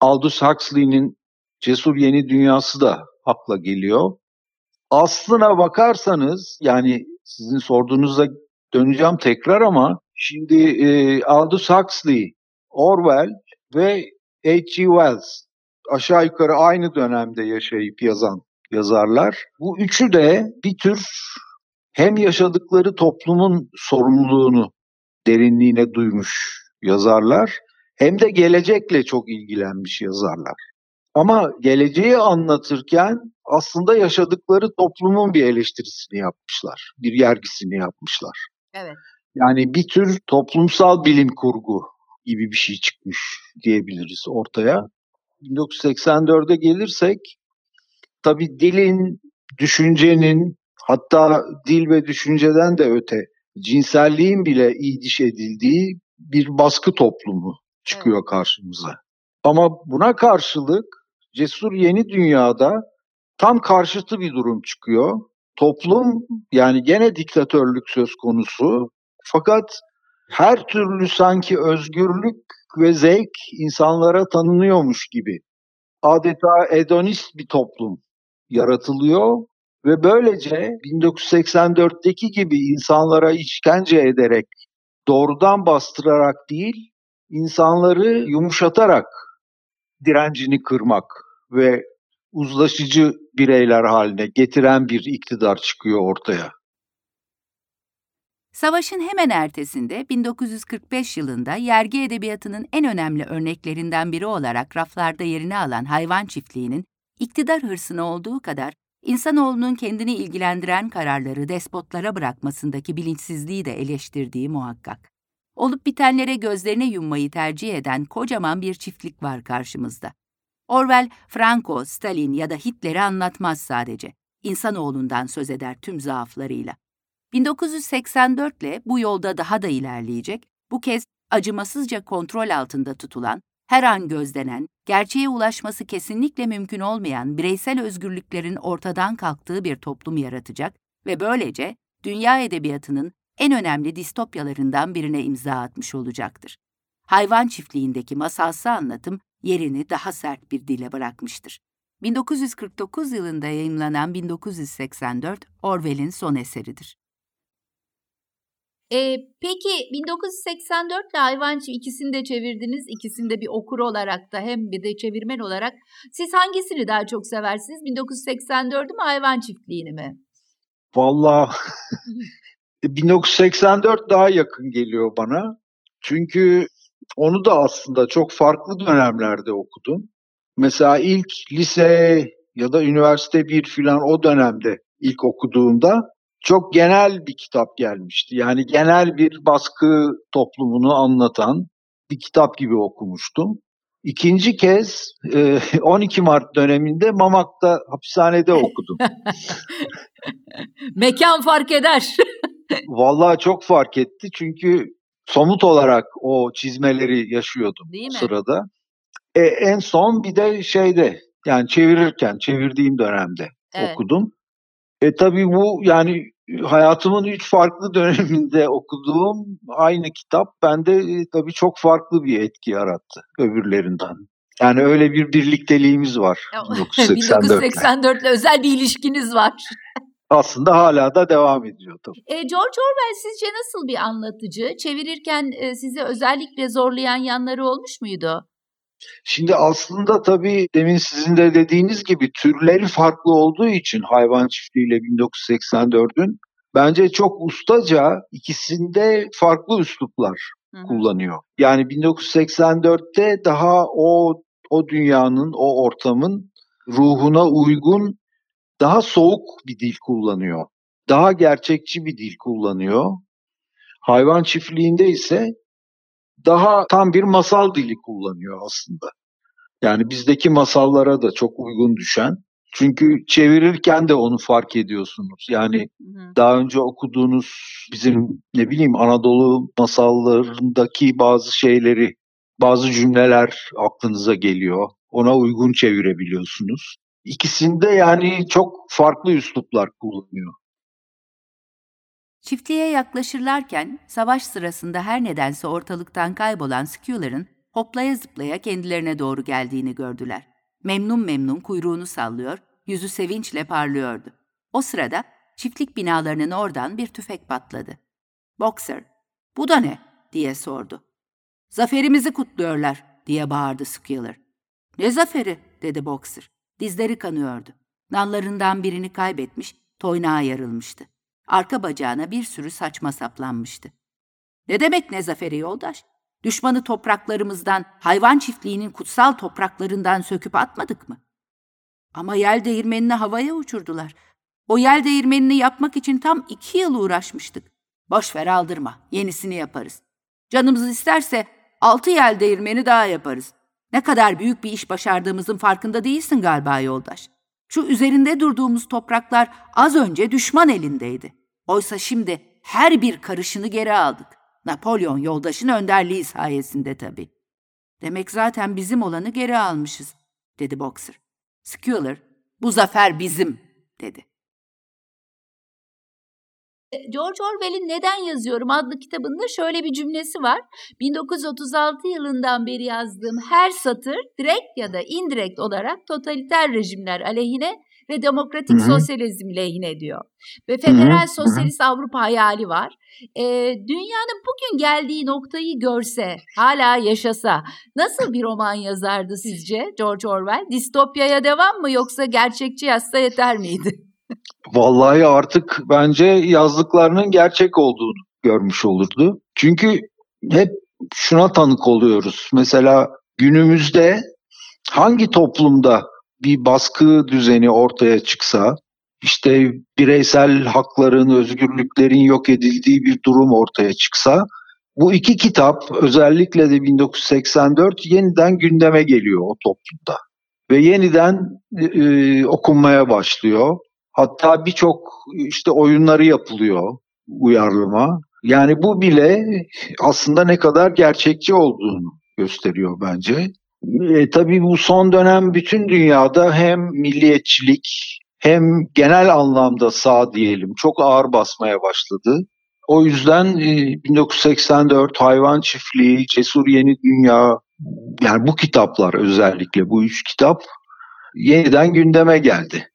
Aldous Huxley'nin Cesur Yeni Dünyası da akla geliyor. Aslına bakarsanız yani sizin sorduğunuzda döneceğim tekrar ama şimdi e, Aldous Huxley, Orwell ve H.G. Wells aşağı yukarı aynı dönemde yaşayıp yazan yazarlar. Bu üçü de bir tür hem yaşadıkları toplumun sorumluluğunu derinliğine duymuş yazarlar hem de gelecekle çok ilgilenmiş yazarlar. Ama geleceği anlatırken aslında yaşadıkları toplumun bir eleştirisini yapmışlar, bir yergisini yapmışlar. Evet. Yani bir tür toplumsal bilim kurgu gibi bir şey çıkmış diyebiliriz ortaya. 1984'e gelirsek tabii dilin, düşüncenin hatta dil ve düşünceden de öte cinselliğin bile iyiliş edildiği bir baskı toplumu çıkıyor evet. karşımıza. Ama buna karşılık Cesur Yeni Dünya'da tam karşıtı bir durum çıkıyor. Toplum yani gene diktatörlük söz konusu fakat her türlü sanki özgürlük ve zevk insanlara tanınıyormuş gibi. Adeta edonist bir toplum yaratılıyor ve böylece 1984'teki gibi insanlara işkence ederek doğrudan bastırarak değil insanları yumuşatarak direncini kırmak ve uzlaşıcı bireyler haline getiren bir iktidar çıkıyor ortaya. Savaşın hemen ertesinde 1945 yılında yergi edebiyatının en önemli örneklerinden biri olarak raflarda yerini alan hayvan çiftliğinin iktidar hırsına olduğu kadar insanoğlunun kendini ilgilendiren kararları despotlara bırakmasındaki bilinçsizliği de eleştirdiği muhakkak. Olup bitenlere gözlerini yummayı tercih eden kocaman bir çiftlik var karşımızda. Orwell, Franco, Stalin ya da Hitler'i anlatmaz sadece. İnsanoğlundan söz eder tüm zaaflarıyla. 1984 ile bu yolda daha da ilerleyecek, bu kez acımasızca kontrol altında tutulan, her an gözlenen, gerçeğe ulaşması kesinlikle mümkün olmayan bireysel özgürlüklerin ortadan kalktığı bir toplum yaratacak ve böylece dünya edebiyatının en önemli distopyalarından birine imza atmış olacaktır. Hayvan çiftliğindeki masalsı anlatım yerini daha sert bir dile bırakmıştır. 1949 yılında yayımlanan 1984 Orwell'in son eseridir. E, peki 1984 ile Hayvancı ikisini de çevirdiniz. İkisini de bir okur olarak da hem bir de çevirmen olarak. Siz hangisini daha çok seversiniz? 1984'ü mü Hayvan Çiftliği'ni mi? Vallahi 1984 daha yakın geliyor bana. Çünkü onu da aslında çok farklı dönemlerde okudum. Mesela ilk lise ya da üniversite bir filan o dönemde ilk okuduğumda çok genel bir kitap gelmişti. Yani genel bir baskı toplumunu anlatan bir kitap gibi okumuştum. İkinci kez 12 Mart döneminde Mamak'ta hapishanede okudum. Mekan fark eder. Vallahi çok fark etti çünkü somut olarak o çizmeleri yaşıyordum Değil mi? sırada. E, en son bir de şeyde yani çevirirken çevirdiğim dönemde evet. okudum. E tabii bu yani hayatımın üç farklı döneminde okuduğum aynı kitap bende e, tabii çok farklı bir etki yarattı öbürlerinden. Yani öyle bir birlikteliğimiz var. 1984 1984 ile özel bir ilişkiniz var aslında hala da devam ediyor. Tabii. E, George Orwell sizce nasıl bir anlatıcı? Çevirirken e, sizi özellikle zorlayan yanları olmuş muydu? Şimdi aslında tabii demin sizin de dediğiniz gibi türleri farklı olduğu için hayvan çiftliğiyle 1984'ün bence çok ustaca ikisinde farklı üsluplar Hı-hı. kullanıyor. Yani 1984'te daha o o dünyanın, o ortamın ruhuna uygun daha soğuk bir dil kullanıyor. Daha gerçekçi bir dil kullanıyor. Hayvan çiftliğinde ise daha tam bir masal dili kullanıyor aslında. Yani bizdeki masallara da çok uygun düşen. Çünkü çevirirken de onu fark ediyorsunuz. Yani daha önce okuduğunuz bizim ne bileyim Anadolu masallarındaki bazı şeyleri, bazı cümleler aklınıza geliyor. Ona uygun çevirebiliyorsunuz. İkisinde yani çok farklı üsluplar kullanıyor. Çiftliğe yaklaşırlarken savaş sırasında her nedense ortalıktan kaybolan Skewer'ın hoplaya zıplaya kendilerine doğru geldiğini gördüler. Memnun memnun kuyruğunu sallıyor, yüzü sevinçle parlıyordu. O sırada çiftlik binalarının oradan bir tüfek patladı. Boxer, bu da ne? diye sordu. Zaferimizi kutluyorlar diye bağırdı Skewer. Ne zaferi? dedi Boxer. Dizleri kanıyordu. Nallarından birini kaybetmiş, toynağa yarılmıştı. Arka bacağına bir sürü saçma saplanmıştı. Ne demek ne zaferi yoldaş? Düşmanı topraklarımızdan, hayvan çiftliğinin kutsal topraklarından söküp atmadık mı? Ama yel değirmenini havaya uçurdular. O yel değirmenini yapmak için tam iki yıl uğraşmıştık. Boş ver aldırma, yenisini yaparız. Canımız isterse altı yel değirmeni daha yaparız. Ne kadar büyük bir iş başardığımızın farkında değilsin galiba yoldaş. Şu üzerinde durduğumuz topraklar az önce düşman elindeydi. Oysa şimdi her bir karışını geri aldık. Napolyon yoldaşın önderliği sayesinde tabii. Demek zaten bizim olanı geri almışız, dedi Boxer. Skewer, bu zafer bizim, dedi. George Orwell'in Neden Yazıyorum adlı kitabında şöyle bir cümlesi var. 1936 yılından beri yazdığım her satır direkt ya da indirekt olarak totaliter rejimler aleyhine ve demokratik Hı-hı. sosyalizm lehine diyor. Ve federal Hı-hı. sosyalist Avrupa hayali var. Ee, dünyanın bugün geldiği noktayı görse, hala yaşasa nasıl bir roman yazardı sizce George Orwell? Distopyaya devam mı yoksa gerçekçi yazsa yeter miydi? Vallahi artık bence yazdıklarının gerçek olduğunu görmüş olurdu. Çünkü hep şuna tanık oluyoruz. Mesela günümüzde hangi toplumda bir baskı düzeni ortaya çıksa, işte bireysel hakların, özgürlüklerin yok edildiği bir durum ortaya çıksa, bu iki kitap özellikle de 1984 yeniden gündeme geliyor o toplumda ve yeniden e, okunmaya başlıyor. Hatta birçok işte oyunları yapılıyor uyarlama. Yani bu bile aslında ne kadar gerçekçi olduğunu gösteriyor bence. E, tabii bu son dönem bütün dünyada hem milliyetçilik hem genel anlamda sağ diyelim çok ağır basmaya başladı. O yüzden e, 1984 Hayvan Çiftliği, Cesur Yeni Dünya yani bu kitaplar özellikle bu üç kitap yeniden gündeme geldi.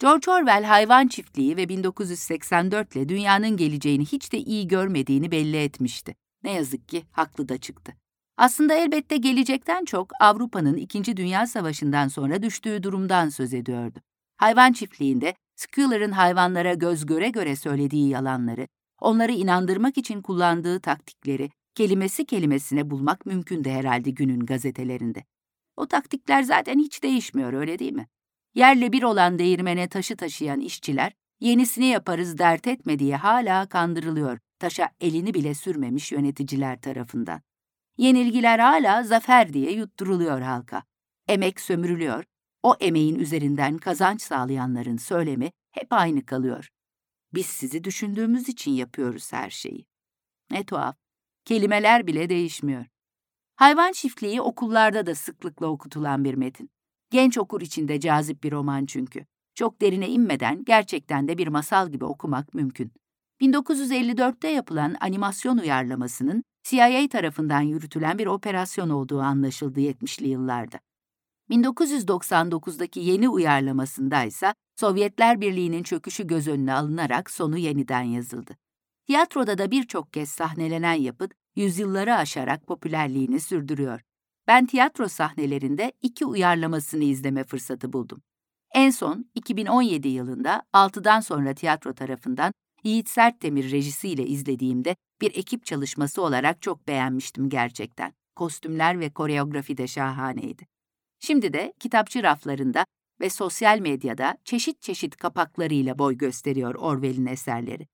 George Orwell hayvan çiftliği ve 1984 ile dünyanın geleceğini hiç de iyi görmediğini belli etmişti. Ne yazık ki haklı da çıktı. Aslında elbette gelecekten çok Avrupa'nın İkinci Dünya Savaşı'ndan sonra düştüğü durumdan söz ediyordu. Hayvan çiftliğinde Schuler'ın hayvanlara göz göre göre söylediği yalanları, onları inandırmak için kullandığı taktikleri kelimesi kelimesine bulmak mümkündü herhalde günün gazetelerinde. O taktikler zaten hiç değişmiyor öyle değil mi? Yerle bir olan değirmene taşı taşıyan işçiler, yenisini yaparız dert etme diye hala kandırılıyor, taşa elini bile sürmemiş yöneticiler tarafından. Yenilgiler hala zafer diye yutturuluyor halka. Emek sömürülüyor, o emeğin üzerinden kazanç sağlayanların söylemi hep aynı kalıyor. Biz sizi düşündüğümüz için yapıyoruz her şeyi. Ne tuhaf, kelimeler bile değişmiyor. Hayvan çiftliği okullarda da sıklıkla okutulan bir metin. Genç okur için de cazip bir roman çünkü. Çok derine inmeden gerçekten de bir masal gibi okumak mümkün. 1954'te yapılan animasyon uyarlamasının CIA tarafından yürütülen bir operasyon olduğu anlaşıldı 70'li yıllarda. 1999'daki yeni uyarlamasında ise Sovyetler Birliği'nin çöküşü göz önüne alınarak sonu yeniden yazıldı. Tiyatroda da birçok kez sahnelenen yapıt yüzyılları aşarak popülerliğini sürdürüyor. Ben tiyatro sahnelerinde iki uyarlamasını izleme fırsatı buldum. En son 2017 yılında 6'dan sonra tiyatro tarafından Yiğit Sertdemir rejisiyle izlediğimde bir ekip çalışması olarak çok beğenmiştim gerçekten. Kostümler ve koreografi de şahaneydi. Şimdi de kitapçı raflarında ve sosyal medyada çeşit çeşit kapaklarıyla boy gösteriyor Orwell'in eserleri.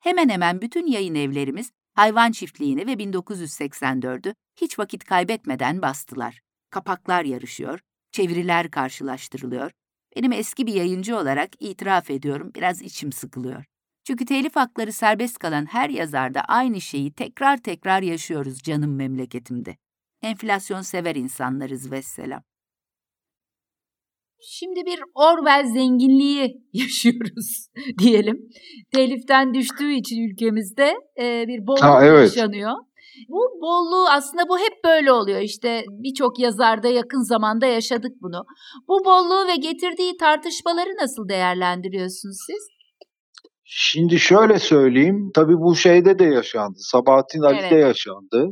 Hemen hemen bütün yayın evlerimiz hayvan çiftliğini ve 1984'ü hiç vakit kaybetmeden bastılar. Kapaklar yarışıyor, Çeviriler karşılaştırılıyor. Benim eski bir yayıncı olarak itiraf ediyorum biraz içim sıkılıyor. Çünkü telif hakları serbest kalan her yazarda aynı şeyi tekrar tekrar yaşıyoruz canım memleketimde. Enflasyon sever insanlarız vesselam. Şimdi bir Orwell zenginliği yaşıyoruz diyelim. Teliften düştüğü için ülkemizde e, bir bolluk ha, evet. yaşanıyor. Bu bolluğu aslında bu hep böyle oluyor. İşte birçok yazarda yakın zamanda yaşadık bunu. Bu bolluğu ve getirdiği tartışmaları nasıl değerlendiriyorsunuz siz? Şimdi şöyle söyleyeyim. Tabii bu şeyde de yaşandı. Sabahattin Ali'de evet. yaşandı.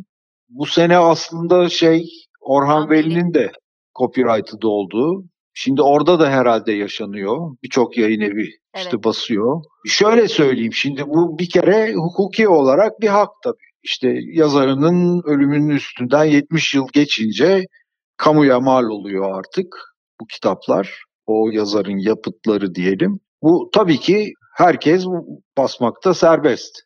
Bu sene aslında şey Orhan Veli'nin de copyright'ı doldu. Şimdi orada da herhalde yaşanıyor. Birçok yayın evi evet. işte basıyor. Şöyle söyleyeyim şimdi bu bir kere hukuki olarak bir hak tabii. İşte yazarının ölümünün üstünden 70 yıl geçince kamuya mal oluyor artık bu kitaplar. O yazarın yapıtları diyelim. Bu tabii ki herkes basmakta serbest.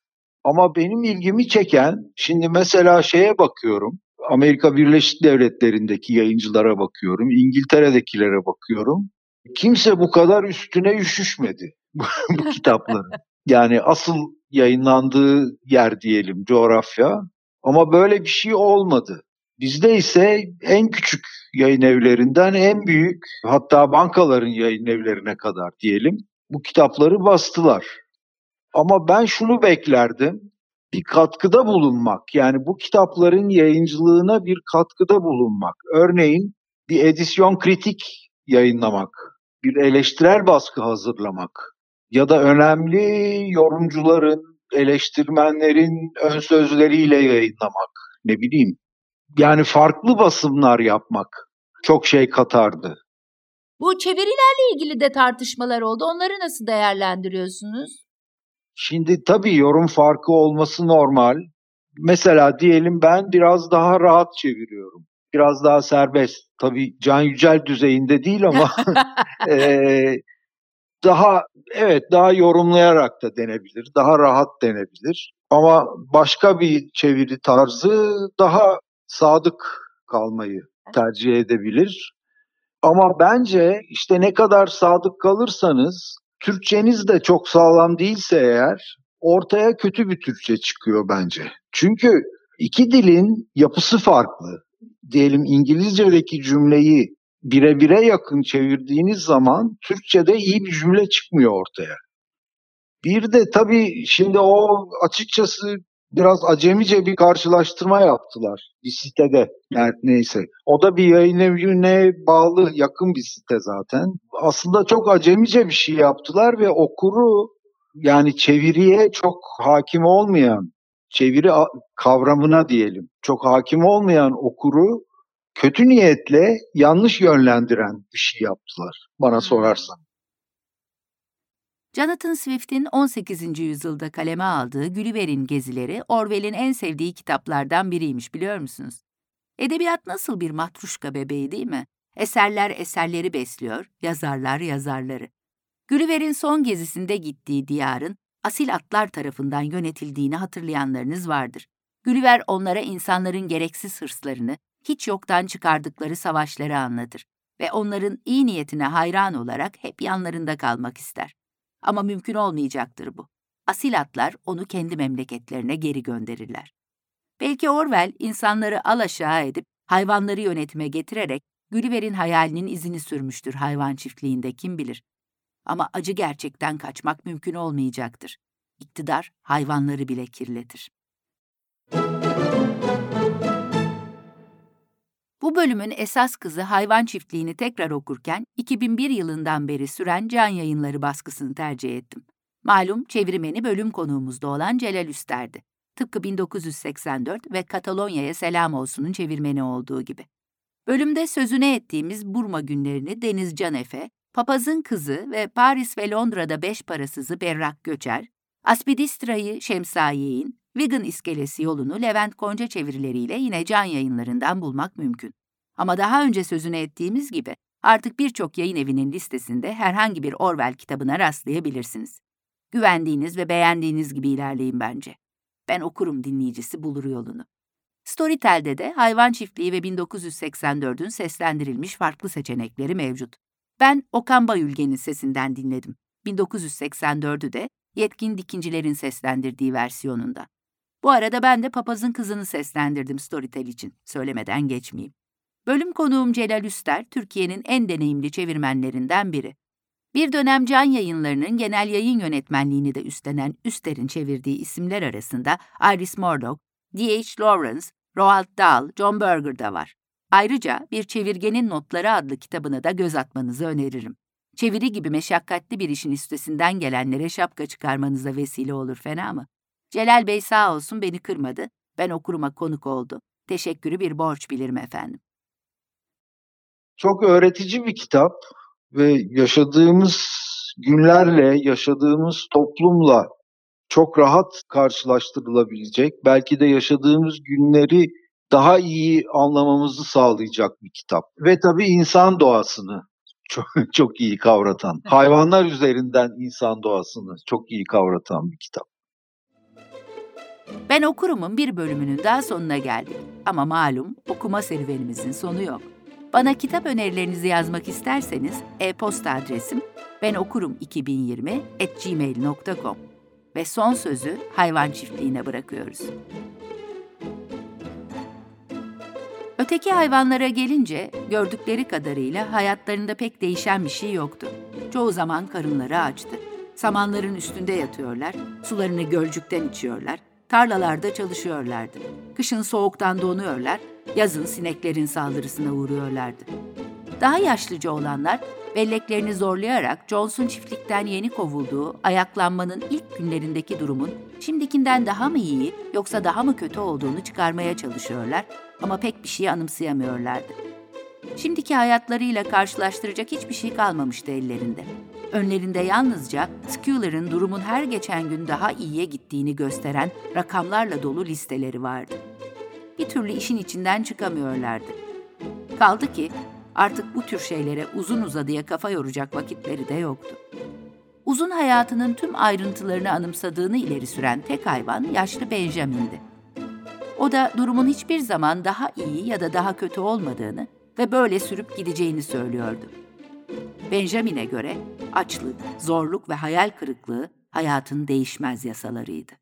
Ama benim ilgimi çeken şimdi mesela şeye bakıyorum. Amerika Birleşik Devletleri'ndeki yayıncılara bakıyorum, İngiltere'dekilere bakıyorum. Kimse bu kadar üstüne üşüşmedi bu kitapların. Yani asıl yayınlandığı yer diyelim coğrafya. Ama böyle bir şey olmadı. Bizde ise en küçük yayın evlerinden en büyük hatta bankaların yayın evlerine kadar diyelim bu kitapları bastılar. Ama ben şunu beklerdim bir katkıda bulunmak. Yani bu kitapların yayıncılığına bir katkıda bulunmak. Örneğin bir edisyon kritik yayınlamak, bir eleştirel baskı hazırlamak ya da önemli yorumcuların, eleştirmenlerin ön sözleriyle yayınlamak. Ne bileyim. Yani farklı basımlar yapmak çok şey katardı. Bu çevirilerle ilgili de tartışmalar oldu. Onları nasıl değerlendiriyorsunuz? Şimdi tabii yorum farkı olması normal. Mesela diyelim ben biraz daha rahat çeviriyorum. Biraz daha serbest. Tabii Can Yücel düzeyinde değil ama e, daha evet daha yorumlayarak da denebilir. Daha rahat denebilir. Ama başka bir çeviri tarzı daha sadık kalmayı tercih edebilir. Ama bence işte ne kadar sadık kalırsanız Türkçeniz de çok sağlam değilse eğer ortaya kötü bir Türkçe çıkıyor bence. Çünkü iki dilin yapısı farklı. Diyelim İngilizce'deki cümleyi birebire yakın çevirdiğiniz zaman Türkçe'de iyi bir cümle çıkmıyor ortaya. Bir de tabii şimdi o açıkçası biraz acemice bir karşılaştırma yaptılar bir sitede. Yani neyse. O da bir yayın evine bağlı yakın bir site zaten. Aslında çok acemice bir şey yaptılar ve okuru yani çeviriye çok hakim olmayan, çeviri kavramına diyelim, çok hakim olmayan okuru kötü niyetle yanlış yönlendiren bir şey yaptılar bana sorarsan. Jonathan Swift'in 18. yüzyılda kaleme aldığı Gulliver'in Gezileri Orwell'in en sevdiği kitaplardan biriymiş biliyor musunuz? Edebiyat nasıl bir matruşka bebeği değil mi? Eserler eserleri besliyor, yazarlar yazarları. Gulliver'in son gezisinde gittiği diyarın asil atlar tarafından yönetildiğini hatırlayanlarınız vardır. Gulliver onlara insanların gereksiz hırslarını, hiç yoktan çıkardıkları savaşları anlatır ve onların iyi niyetine hayran olarak hep yanlarında kalmak ister. Ama mümkün olmayacaktır bu. Asil atlar onu kendi memleketlerine geri gönderirler. Belki Orwell insanları alaşağı edip hayvanları yönetime getirerek Gulliver'in hayalinin izini sürmüştür hayvan çiftliğinde kim bilir. Ama acı gerçekten kaçmak mümkün olmayacaktır. İktidar hayvanları bile kirletir. Bu bölümün esas kızı hayvan çiftliğini tekrar okurken 2001 yılından beri süren can yayınları baskısını tercih ettim. Malum çevirmeni bölüm konuğumuzda olan Celal Üster'di. Tıpkı 1984 ve Katalonya'ya selam olsunun çevirmeni olduğu gibi. Bölümde sözüne ettiğimiz Burma günlerini Deniz Can Efe, Papazın Kızı ve Paris ve Londra'da Beş Parasızı Berrak Göçer, Aspidistra'yı Şemsaye'in, Vegan iskelesi yolunu Levent Konca çevirileriyle yine can yayınlarından bulmak mümkün. Ama daha önce sözünü ettiğimiz gibi artık birçok yayın evinin listesinde herhangi bir Orwell kitabına rastlayabilirsiniz. Güvendiğiniz ve beğendiğiniz gibi ilerleyin bence. Ben okurum dinleyicisi bulur yolunu. Storytel'de de hayvan çiftliği ve 1984'ün seslendirilmiş farklı seçenekleri mevcut. Ben Okan Bayülgen'in sesinden dinledim. 1984'ü de yetkin dikincilerin seslendirdiği versiyonunda. Bu arada ben de papazın kızını seslendirdim Storytel için. Söylemeden geçmeyeyim. Bölüm konuğum Celal Üster, Türkiye'nin en deneyimli çevirmenlerinden biri. Bir dönem Can Yayınları'nın genel yayın yönetmenliğini de üstlenen Üster'in çevirdiği isimler arasında Iris Murdoch, D.H. Lawrence, Roald Dahl, John Berger da var. Ayrıca Bir Çevirgenin Notları adlı kitabına da göz atmanızı öneririm. Çeviri gibi meşakkatli bir işin üstesinden gelenlere şapka çıkarmanıza vesile olur fena mı? Celal Bey sağ olsun beni kırmadı. Ben okuruma konuk oldu. Teşekkürü bir borç bilirim efendim. Çok öğretici bir kitap ve yaşadığımız günlerle, yaşadığımız toplumla çok rahat karşılaştırılabilecek, belki de yaşadığımız günleri daha iyi anlamamızı sağlayacak bir kitap. Ve tabii insan doğasını çok, çok iyi kavratan, hayvanlar üzerinden insan doğasını çok iyi kavratan bir kitap. Ben okurumun bir bölümünün daha sonuna geldik. Ama malum okuma serüvenimizin sonu yok. Bana kitap önerilerinizi yazmak isterseniz e-posta adresim benokurum2020@gmail.com ve son sözü hayvan çiftliğine bırakıyoruz. Öteki hayvanlara gelince gördükleri kadarıyla hayatlarında pek değişen bir şey yoktu. Çoğu zaman karınları açtı. Samanların üstünde yatıyorlar, sularını gölcükten içiyorlar, tarlalarda çalışıyorlardı. Kışın soğuktan donuyorlar, yazın sineklerin saldırısına uğruyorlardı. Daha yaşlıca olanlar belleklerini zorlayarak Johnson çiftlikten yeni kovulduğu ayaklanmanın ilk günlerindeki durumun şimdikinden daha mı iyi yoksa daha mı kötü olduğunu çıkarmaya çalışıyorlar ama pek bir şey anımsayamıyorlardı. Şimdiki hayatlarıyla karşılaştıracak hiçbir şey kalmamıştı ellerinde. Önlerinde yalnızca Schuler'ın durumun her geçen gün daha iyiye gittiğini gösteren rakamlarla dolu listeleri vardı. Bir türlü işin içinden çıkamıyorlardı. Kaldı ki artık bu tür şeylere uzun uzadıya kafa yoracak vakitleri de yoktu. Uzun hayatının tüm ayrıntılarını anımsadığını ileri süren tek hayvan yaşlı Benjamin'di. O da durumun hiçbir zaman daha iyi ya da daha kötü olmadığını ve böyle sürüp gideceğini söylüyordu. Benjamin'e göre açlık, zorluk ve hayal kırıklığı hayatın değişmez yasalarıydı.